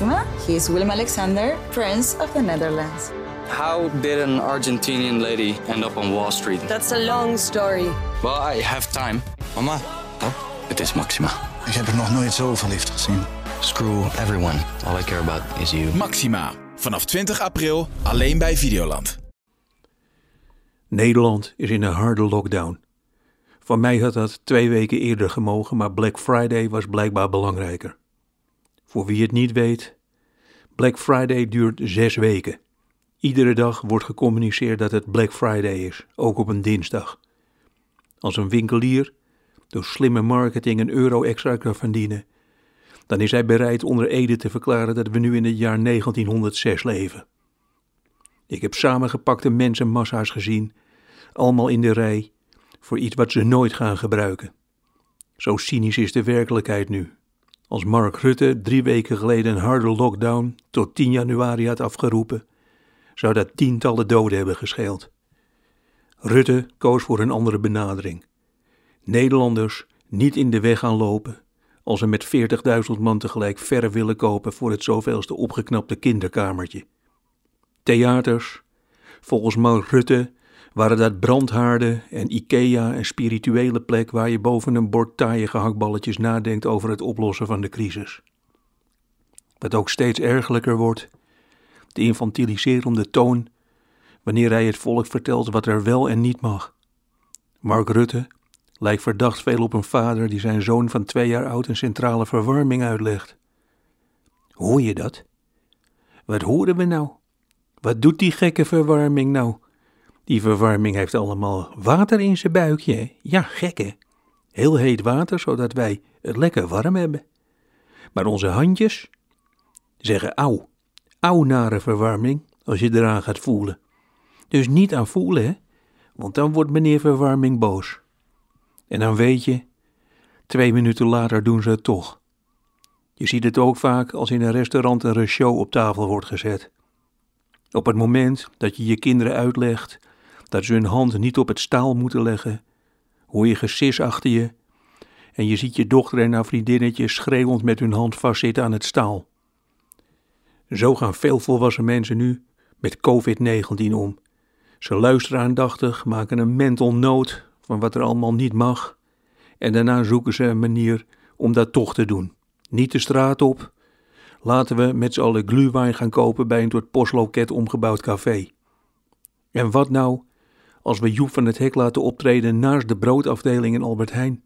Maxima. He is Willem Alexander, Prince of the Netherlands. How did an Argentinian lady end up on Wall Street? That's a long story. Well, I have time. Mama, Oh, het is Maxima. ik heb er nog nooit zo verliefd gezien. Screw everyone. All I care about is you. Maxima. Vanaf 20 april alleen bij Videoland. Nederland is in een harde lockdown. Van mij had dat twee weken eerder gemogen, maar Black Friday was blijkbaar belangrijker. Voor wie het niet weet, Black Friday duurt zes weken. Iedere dag wordt gecommuniceerd dat het Black Friday is, ook op een dinsdag. Als een winkelier door slimme marketing een euro extra kan verdienen, dan is hij bereid onder Ede te verklaren dat we nu in het jaar 1906 leven. Ik heb samengepakte mensenmassa's gezien, allemaal in de rij, voor iets wat ze nooit gaan gebruiken. Zo cynisch is de werkelijkheid nu. Als Mark Rutte drie weken geleden een harde lockdown tot 10 januari had afgeroepen, zou dat tientallen doden hebben gescheeld. Rutte koos voor een andere benadering. Nederlanders niet in de weg gaan lopen als ze met 40.000 man tegelijk verf willen kopen voor het zoveelste opgeknapte kinderkamertje. Theaters, volgens Mark Rutte, waren dat brandhaarden en Ikea een spirituele plek waar je boven een bord taaie gehaktballetjes nadenkt over het oplossen van de crisis. Wat ook steeds ergelijker wordt, de infantiliserende toon wanneer hij het volk vertelt wat er wel en niet mag. Mark Rutte lijkt verdacht veel op een vader die zijn zoon van twee jaar oud een centrale verwarming uitlegt. Hoor je dat? Wat horen we nou? Wat doet die gekke verwarming nou? Die verwarming heeft allemaal water in zijn buikje. Ja, gekke. Heel heet water, zodat wij het lekker warm hebben. Maar onze handjes zeggen auw. Auw nare verwarming als je eraan gaat voelen. Dus niet aan voelen, hè? Want dan wordt meneer verwarming boos. En dan weet je, twee minuten later doen ze het toch. Je ziet het ook vaak als in een restaurant een show op tafel wordt gezet. Op het moment dat je je kinderen uitlegt dat ze hun hand niet op het staal moeten leggen, hoor je gesis achter je en je ziet je dochter en haar vriendinnetje schreeuwend met hun hand vastzitten aan het staal. Zo gaan veel volwassen mensen nu met COVID-19 om. Ze luisteren aandachtig, maken een mental note van wat er allemaal niet mag en daarna zoeken ze een manier om dat toch te doen. Niet de straat op, laten we met z'n allen glühwein gaan kopen bij een tot postloket omgebouwd café. En wat nou als we Joep van het Hek laten optreden naast de broodafdeling in Albert Heijn?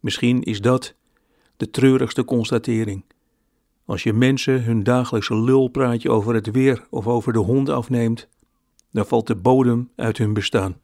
Misschien is dat de treurigste constatering. Als je mensen hun dagelijkse lulpraatje over het weer of over de honden afneemt, dan valt de bodem uit hun bestaan.